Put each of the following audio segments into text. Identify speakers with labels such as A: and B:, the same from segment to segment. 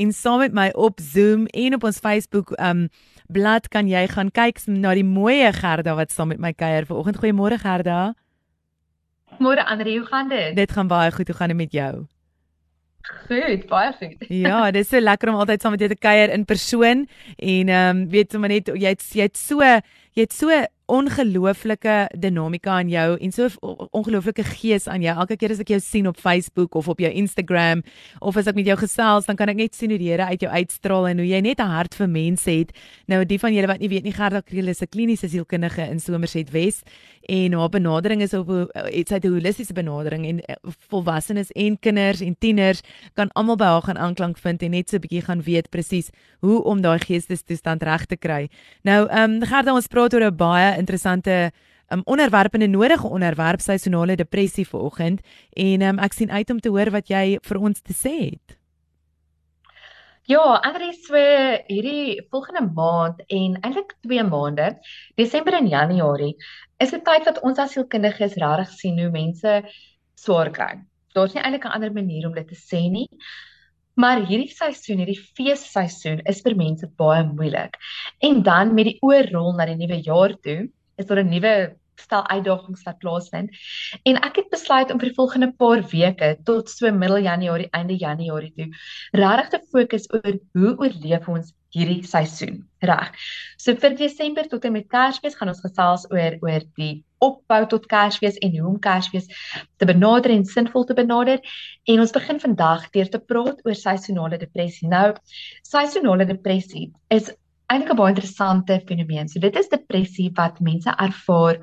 A: en saam met my op Zoom en op ons Facebook um blad kan jy gaan kyk na die mooi Gerda wat saam met my kuier vanoggend. Goeiemôre Gerda.
B: Môre Andre, hoe gaan dit?
A: Dit gaan baie goed. Hoe gaan dit met jou?
B: Goed, baie goed.
A: ja, dit is so lekker om altyd saam met jou te kuier in persoon en ehm um, weet sommer net jy het, jy het so jy het so ongelooflike dinamika in jou en so ongelooflike gees aan jou. Elke keer as ek jou sien op Facebook of op jou Instagram of as ek met jou gesels, dan kan ek net sien hoe die Here uit jou uitstraal en hoe jy net 'n hart vir mense het. Nou die van julle wat nie weet nie, Gerda Kriel is 'n kliniese sielkundige in Somerset Wes en haar benadering is op iets uit 'n holistiese benadering en eh, volwassenes en kinders en tieners kan almal by haar gaan aanklank vind en net so 'n bietjie gaan weet presies hoe om daai geestestoestand reg te kry. Nou, ehm um, Gerda, ons praat oor 'n baie interessante um, onderwerp en 'n nodige onderwerp seisonale depressie vanoggend en um, ek sien uit om te hoor wat jy vir ons te sê het.
B: Ja, Andries, so hierdie volgende maand en eintlik 2 maande, Desember en Januarie, is 'n tyd wat ons as sielkundiges regtig sien hoe mense swaar kry. Daar's nie eintlik 'n ander manier om dit te sê nie. Maar hierdie seisoen, hierdie feesseisoen is vir mense baie moeilik. En dan met die oorrol na die nuwe jaar toe, is daar 'n nuwe stel uitdagings wat plaasvind. En ek het besluit om vir die volgende paar weke tot so middel Januarie, einde Januarie toe regtig te fokus oor hoe oorleef ons hierdie seisoen. Reg. So vir Desember tot en met Kersfees gaan ons gesels oor oor die opbou tot Kersfees en hoe om Kersfees te benader en sinvol te benader. En ons begin vandag deur te praat oor seisonale depressie. Nou, seisonale depressie is eintlik 'n baie interessante fenomeen. So dit is depressie wat mense ervaar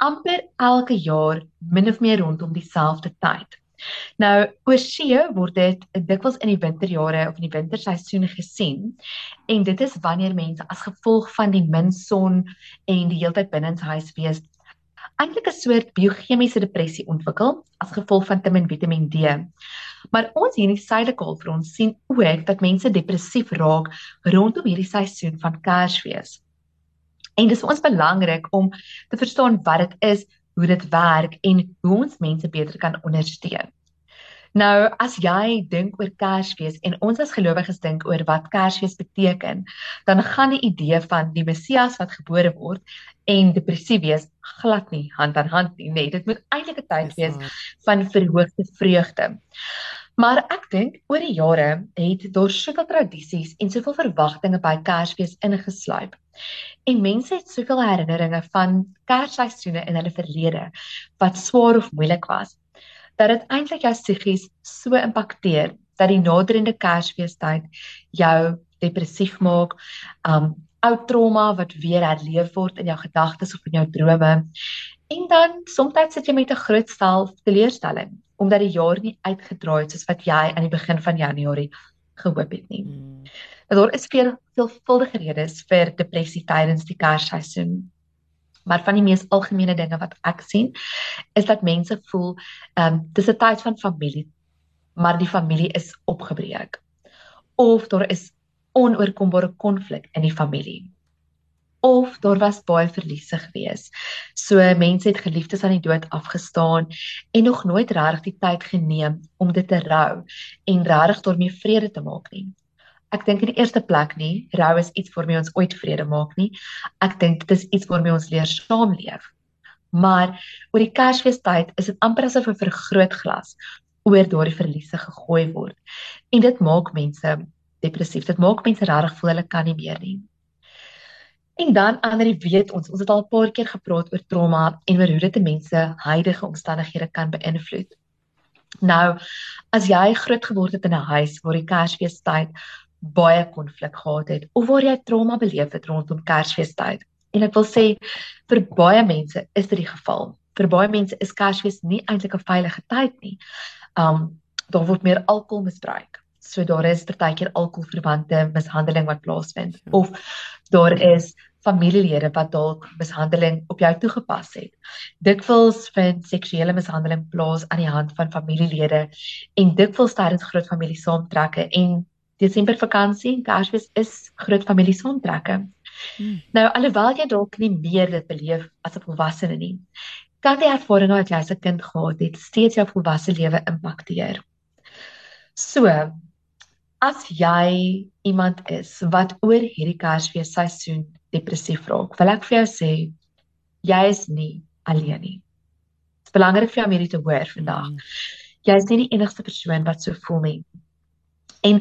B: amper elke jaar min of meer rondom dieselfde tyd. Nou, oorsee word dit dikwels in die winterjare of in die winterseisoen gesien en dit is wanneer mense as gevolg van die min son en die heeltyd binne in huis wees eintlik 'n soort biochemiese depressie ontwikkel as gevolg van te min Vitamien D. Maar ons hier in die suidelike halfrond sien ook dat mense depressief raak rondom hierdie seisoen van Kersfees. En dis vir ons belangrik om te verstaan wat dit is, hoe dit werk en hoe ons mense beter kan ondersteun. Nou, as jy dink oor Kersfees en ons as gelowiges dink oor wat Kersfees beteken, dan gaan die idee van die Messias wat gebore word en depressief wees glad nie hand aan hand nie. Nee, dit moet eintlik 'n tyd wees van verhoogde vreugde. Maar ek dink oor die jare het daar soveel tradisies en soveel verwagtinge by Kersfees ingesluip. En mense het soveel herinneringe van Kersseisoene in hulle verlede wat swaar of moeilik was, dat dit eintlik jou psigies so impakteer dat die naderende Kersfeestyd jou depressief maak, um ou trauma wat weer herleef word in jou gedagtes of in jou drome. En dan soms sit jy met 'n groot stel teleurstelling omdat die jaar nie uitgedraai het soos wat jy aan die begin van Januarie gehoop het nie. Hmm. Daar is veel veelvuldige redes vir depressie tydens die Kersseisoen. Maar van die mees algemene dinge wat ek sien, is dat mense voel ehm um, dis 'n tyd van familie, maar die familie is opgebreek. Of daar is onoorkombare konflik in die familie of daar was baie verliese gewees. So mense het geliefdes aan die dood afgestaan en nog nooit regtig die tyd geneem om dit te rou en regtig daarmee vrede te maak nie. Ek dink in die eerste plek nie, rou is iets waarmee ons ooit vrede maak nie. Ek dink dit is iets waarmee ons leer saamleef. Maar oor die Kersfeestyd is dit amper asof 'n vergrootglas oor daardie verliese gegooi word. En dit maak mense depressief. Dit maak mense regtig voel hulle kan nie meer nie. En dan ander weet ons, ons het al 'n paar keer gepraat oor trauma en oor hoe dit mense huidige omstandighede kan beïnvloed. Nou, as jy groot geword het in 'n huis waar die Kersfeestyd baie konflik gehad het of waar jy trauma beleef het rondom Kersfeestyd, en ek wil sê vir baie mense is dit die geval. Vir baie mense is Kersfees nie eintlik 'n veilige tyd nie. Um daar word meer alkohol misbruik. So daar is partykeer alkoholverwante mishandeling wat plaasvind of daar is familielede wat dalk mishandeling op jou toegepas het. Dikwels vind seksuele mishandeling plaas aan die hand van familielede en dikwels tydens groot familie saamtrekke en Desember vakansie en Kersfees is groot familie saamtrekke. Hmm. Nou alhoewel jy dalk nie meer dit beleef as 'n volwassene nie, kan die ervaring wat jy as 'n kind gehad het steeds jou volwasse lewe impakteer. So, as jy iemand is wat oor hierdie Kersfees seisoen depressief raak, wil ek vir jou sê jy is nie alleen nie. Dit is belangrik vir jou om hierdie te hoor vandag. Mm. Jy is nie die enigste persoon wat so voel nie. En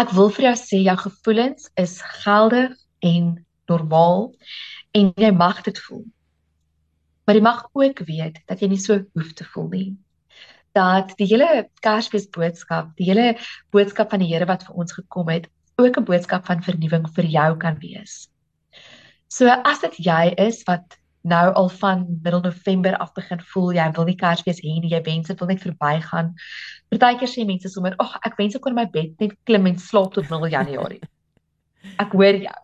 B: ek wil vir jou sê jou gevoelens is geldig en normaal en jy mag dit voel. Maar jy mag ook weet dat jy nie so hoef te voel nie. Dat die hele Kersfees boodskap, die hele boodskap van die Here wat vir ons gekom het, ook 'n boodskap van vernuwing vir jou kan wees. So as dit jy is wat nou al van middel November af begin voel jy wil nie Kersfees hê nie, jy wens dit wil net verbygaan. Partykeer sê mense sommer, "Ag, ek wens ek kon my bed net klim en slaap tot middel Januarie." Ek hoor jou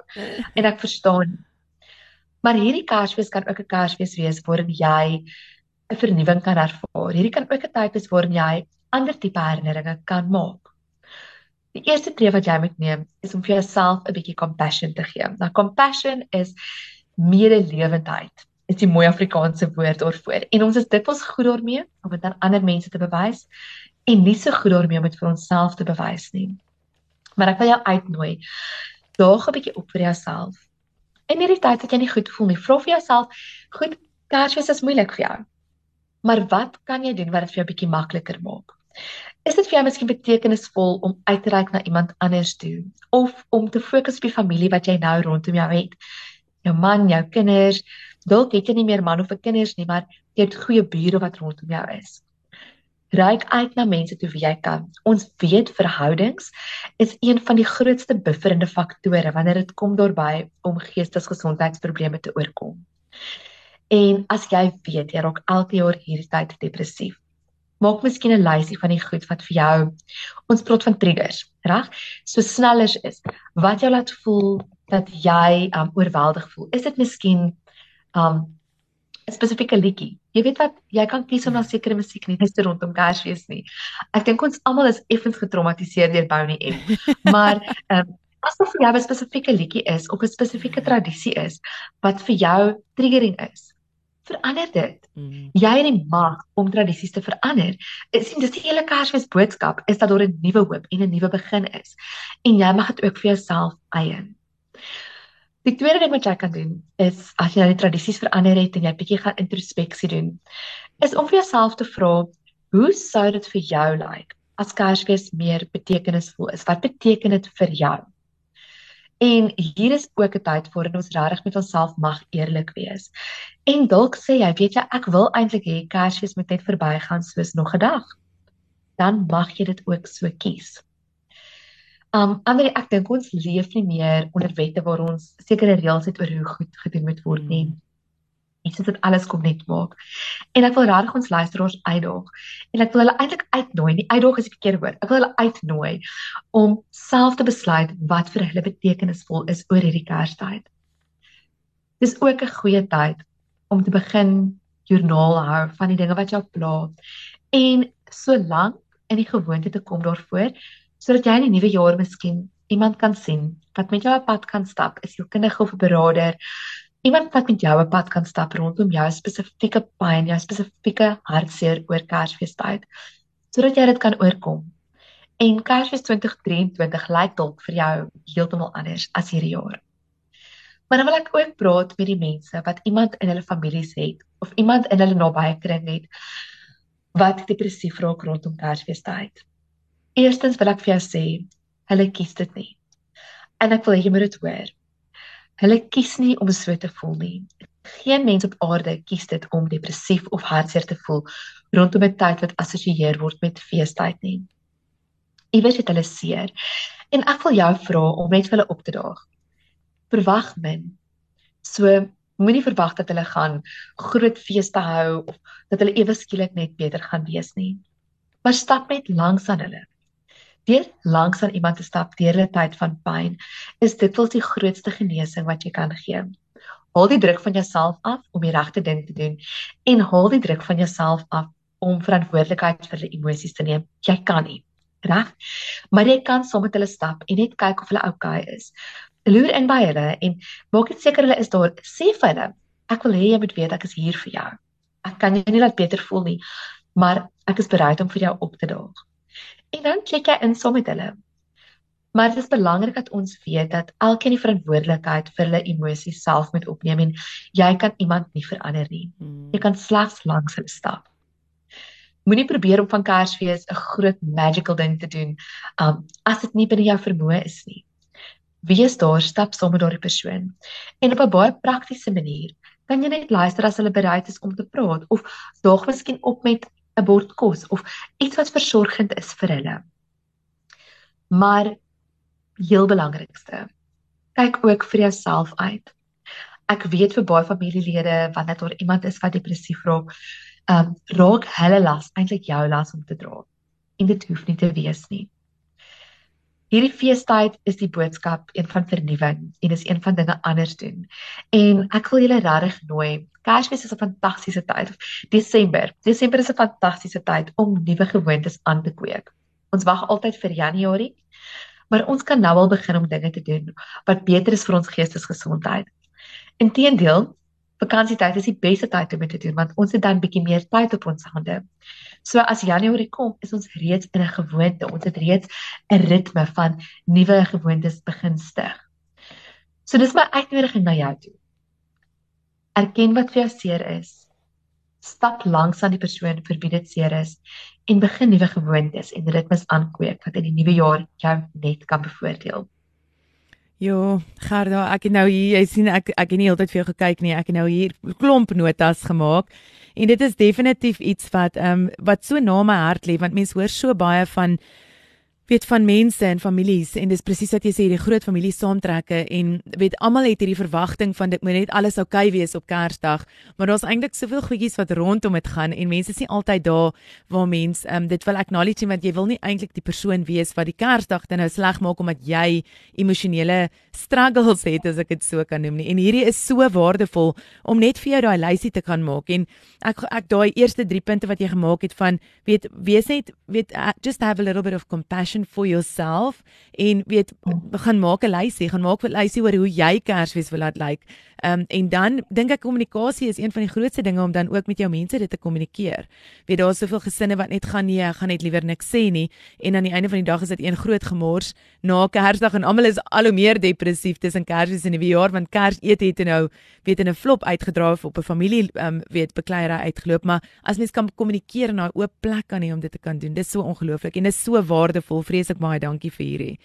B: en ek verstaan. Maar hierdie Kersfees kan ook 'n Kersfees wees waarin jy 'n vernuwing kan ervaar. Hierdie kan ook 'n tyd wees waarin jy ander tipe herinneringe kan maak. Die eerste tree wat jy moet neem is om vir jouself 'n bietjie compassion te gee. Nou compassion is medelewendheid is die mooi Afrikaanse woord daarvoor. En ons is dikwels goed daarmee om dit aan ander mense te bewys en nie so goed daarmee om dit vir onsself te bewys nie. Maar ek wil jou uitnooi. Daag 'n bietjie op vir jouself. In hierdie tyd wat jy nie goed voel nie, vra vir jouself, goed, Kersfees is moeilik vir jou. Maar wat kan jy doen wat dit vir jou bietjie makliker maak? Is dit vir jou miskien betekenisvol om uit te reik na iemand anders toe of om te fokus op die familie wat jy nou rondom jou het? jou man, jou kinders. Dalk het jy nie meer man of kinders nie, maar jy het goeie bure wat rondom jou is. Ryk uit na mense toe wie jy kan. Ons weet verhoudings is een van die grootste bufferende faktore wanneer dit kom daarby om geestesgesondheidsprobleme te oorkom. En as jy weet jy raak elke jaar hierdie tyd depressief, maak miskien 'n lysie van die goed wat vir jou ons praat van triggers, reg? So snellers is wat jou laat voel dat jy um oorweldig voel. Is dit miskien um 'n spesifieke liedjie? Jy weet wat, jy kan kies om na sekere musiek nie net rondom Kersfees nie. Ek dink ons almal is effens getraumatiseer deur Bonnie M. Maar um as dit vir jou 'n spesifieke liedjie is of 'n spesifieke tradisie is wat vir jou triggering is, verander dit. Mm. Jy het die mag om tradisies te verander. Ek sien dis die hele Kersfees boodskap is dat daar 'n nuwe hoop en 'n nuwe begin is. En jy mag dit ook vir jouself eien. Die tweede ding wat jy kan doen is as jy nou die tradisies verander het en jy bietjie gaan introspeksie doen, is om vir jouself te vra, hoe sou dit vir jou lyk as Kersfees meer betekenisvol is? Wat beteken dit vir jou? En hier is ook 'n tyd waarin ons regtig met onsself mag eerlik wees. En dalk sê jy, weet jy, ek wil eintlik hê Kersfees moet net verbygaan soos nog 'n dag. Dan mag jy dit ook so kies. Um ander ek dink ons leef nie meer onder wette waar ons sekere reëls het oor hoe goed gedoen moet word nie. Iets wat dit alles kom net maak. En ek wil regtig ons luisteraars uitdaag. En ek wil hulle eintlik uitnooi, nie uitdaag is 'n verkeerde woord. Ek wil hulle uitnooi om self te besluit wat vir hulle betekenisvol is oor hierdie Kerstyd. Dis ook 'n goeie tyd om te begin joernaal hou van die dinge wat jou pla en solank in die gewoonte te kom daarvoor sodat jy in die nuwe jaar miskien iemand kan sien wat met jou op pad kan stap, is jou kindige of 'n beraader, iemand wat met jou op pad kan stap rondom jou spesifieke pyn, jou spesifieke hartseer oor Kersfeestyd, sodat jy dit kan oorkom. En Kersfees 2023 lyk dalk vir jou heeltemal anders as hierdie jaar. Maar dan wil ek ook praat met die mense wat iemand in hulle families het of iemand in hulle nabye kring het wat depressief raak rondom Kersfeestyd. Eerstens wil ek vir jou sê, hulle kies dit nie. En ek wil hê jy moet dit hoor. Hulle kies nie om so te voel nie. Geen mens op aarde kies dit om depressief of hartseer te voel rondom 'n tyd wat assosieer word met feestyd nie. Iewers het hulle seer. En ek wil jou vra om net vir hulle op te daag. Verwag min. So moenie verwag dat hulle gaan groot feeste hou of dat hulle ewe skielik net beter gaan wees nie. Maar stap net langs aan hulle deur langs aan iemand te stap deur 'n tyd van pyn is dit wel die grootste genesing wat jy kan gee. Haal die druk van jouself af om die regte ding te doen en haal die druk van jouself af om verantwoordelikheid vir die emosies te neem. Jy kan nie, reg? Maar jy kan saam met hulle stap en net kyk of hulle oukei okay is. Loer in by hulle en maak dit seker hulle is daar. Sê vir hulle, ek wil hê jy moet weet ek is hier vir jou. Ek kan jou nie laat beter voel nie, maar ek is bereid om vir jou op te daag. En dan kyk jy in saam met hulle. Maar dit is belangrik dat ons weet dat elkeen die verantwoordelikheid vir hulle emosies self moet opneem en jy kan iemand nie verander nie. Hmm. Jy kan slegs langs hulle stap. Moenie probeer om van Kersfees 'n groot magical ding te doen, um as dit nie binne jou vermoë is nie. Wees daar, stap saam met daardie persoon. En op 'n baie praktiese manier, kan jy net luister as hulle bereid is om te praat of daag miskien op met 'n bord kos of iets wat versorgend is vir hulle. Maar heel belangrikste, kyk ook vir jouself uit. Ek weet vir baie familielede wanneer daar iemand is wat depressief raak, ehm um, raak hulle las eintlik jou las om te dra. En dit hoef nie te wees nie. Hierdie feestyd is die boodskap een van vernuwing en is een van dinge anders doen. En ek wil julle regtig nooi. Kersfees is 'n fantastiese tyd. Desember. Desember is 'n fantastiese tyd om nuwe gewoontes aan te kweek. Ons wag altyd vir Januarie, maar ons kan nou al begin om dinge te doen wat beter is vir ons geestesgesondheid. Inteendeel, vakansietyd is die beste tyd om dit te doen want ons het dan bietjie meer tyd op ons hande. So as Januarie kom, is ons reeds in 'n gewoonte. Ons het reeds 'n ritme van nuwe gewoontes begin stig. So dis my uitnodiging na jou toe. Erken wat vir jou seer is stap langs aan die persoon vir wie dit seer is en begin nuwe gewoontes en ritmes aankweek wat in die nuwe jaar jou net kan bevoordeel.
A: Jo, Gerda, ek het nou hier, jy sien ek ek het nie heeltyd vir jou gekyk nie. Ek het nou hier klomp notas gemaak. En dit is definitief iets wat ehm um, wat so na my hart lê want mense hoor so baie van weet van mense en families en dis presies wat jy sê die groot familie saamtrekke en weet almal het hierdie verwagting van dit moet net alles oukei okay wees op Kersdag maar daar's eintlik soveel goedjies wat rondom dit gaan en mense is nie altyd daar waar mens um, dit wil acknowledge want jy wil nie eintlik die persoon wees wat die Kersdag dan nou sleg maak omdat jy emosionele struggles het as ek dit so kan noem nie. En hierdie is so waardevol om net vir jou daai lysie te kan maak en ek ek daai eerste 3 punte wat jy gemaak het van weet wees net weet uh, just have a little bit of compassion passion for yourself en weet begin maak 'n lysie, gaan maak 'n lysie oor hoe jy Kersfees wil laat lyk. Ehm um, en dan dink ek kommunikasie is een van die grootste dinge om dan ook met jou mense dit te kommunikeer. Weet daar's soveel gesinne wat net gaan nee, ek gaan net liewer niks sê nie. En aan die einde van die dag is dit een groot gemors. Na Kersdag en almal is al hoe meer depressief tussen Kersfees en die jaar want Kersete het nou weet in 'n flop uitgedraai op 'n familie ehm um, weet bekleierery uitgeloop, maar as mens kan kommunikeer en 'n oop plek kan hê om dit te kan doen, dis so ongelooflik en dis so waardevol. Vreeslik baie dankie vir hierdie.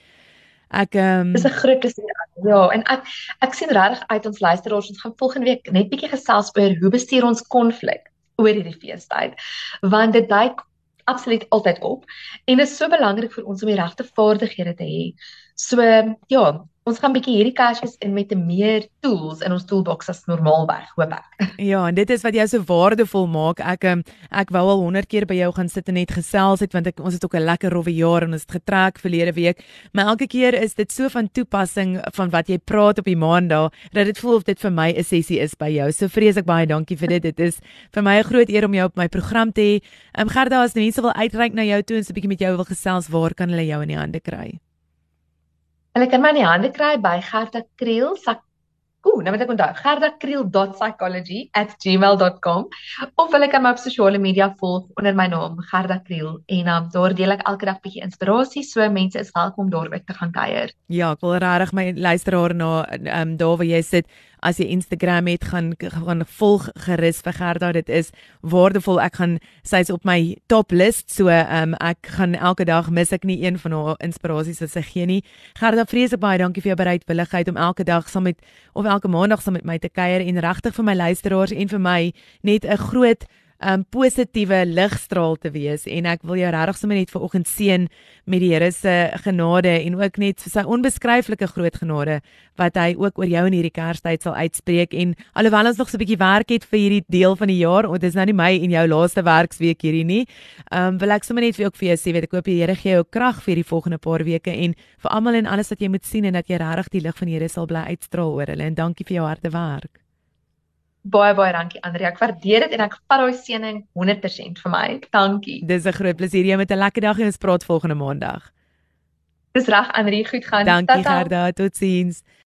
A: Ek ehm um,
B: Dis 'n groot plesier. Ja, en ek ek sien regtig uit ons luisteraars ons gaan volgende week net bietjie gesels oor hoe bestuur ons konflik oor hierdie feestyd. Want dit duik absoluut altyd op en dit is so belangrik vir ons om die regte vaardighede te hê. So ja, Ons gaan bietjie hierdie Kersfees in met 'n meer tools in ons toolbox as normaalweg, hoop ek.
A: Ja, en dit is wat jou so waardevol maak. Ek ehm, ek wou al 100 keer by jou gaan sit en net gesels het want ek ons het ook 'n lekker rowwe jaar en ons het getrek verlede week. Maar elke keer is dit so van toepassing van wat jy praat op die maandag dat dit voel of dit vir my 'n sessie is by jou. So vreeslik baie dankie vir dit. Dit is vir my 'n groot eer om jou op my program te hê. Ehm Gerda, as mense wil uitreik na jou toe en so 'n bietjie met jou wil gesels, waar kan hulle jou in die hande kry?
B: Hulle kan my in die hande kry by Gerda Kriel. Ooh, nou moet ek onthou. gerdakriel.psychology@gmail.com of hulle kan my op sosiale media volg onder my naam Gerda Kriel en um, daar deel ek elke dag bietjie inspirasie, so mense is welkom daar ook te gaan kuier.
A: Ja, ek wil regtig my luisteraar na ehm um, daar waar jy sit as jy Instagram het gaan gaan volg gerus vir Gerda. Dit is waardevol. Ek gaan sy's op my top list so um, ek gaan elke dag mis ek nie een van haar inspirasies wat sy gee nie. Gerda vreeslik baie dankie vir jou bereidwilligheid om elke dag saam met of elke maandag saam met my te kuier en regtig vir my luisteraars en vir my net 'n groot um, positiewe ligstraal te wees en ek wil jou regtig sommer net vir oggend seën met die Here se genade en ook net vir sy onbeskryflike groot genade wat hy ook oor jou in hierdie Kerstyd sal uitspreek en alhoewel ons nog so 'n bietjie werk het vir hierdie deel van die jaar, want dit is nou nie my en jou laaste werksweek hierdie nie. Um, wil ek sommer net vir ook vir jou sê, weet ek hoop die Here gee jou krag vir die volgende paar weke en vir almal en alles wat jy moet sien en dat jy regtig die lig van die Here sal bly uitstraal oor hulle en dankie vir jou harde werk.
B: Baie baie dankie Andrea. Ek waardeer dit en ek vat daai seëning 100% vir my. Dankie.
A: Dis 'n groot plesier jy met 'n lekker dag en ons praat volgende maandag.
B: Dis reg Andrea, goed gaan.
A: Dankie Gerda, totsiens.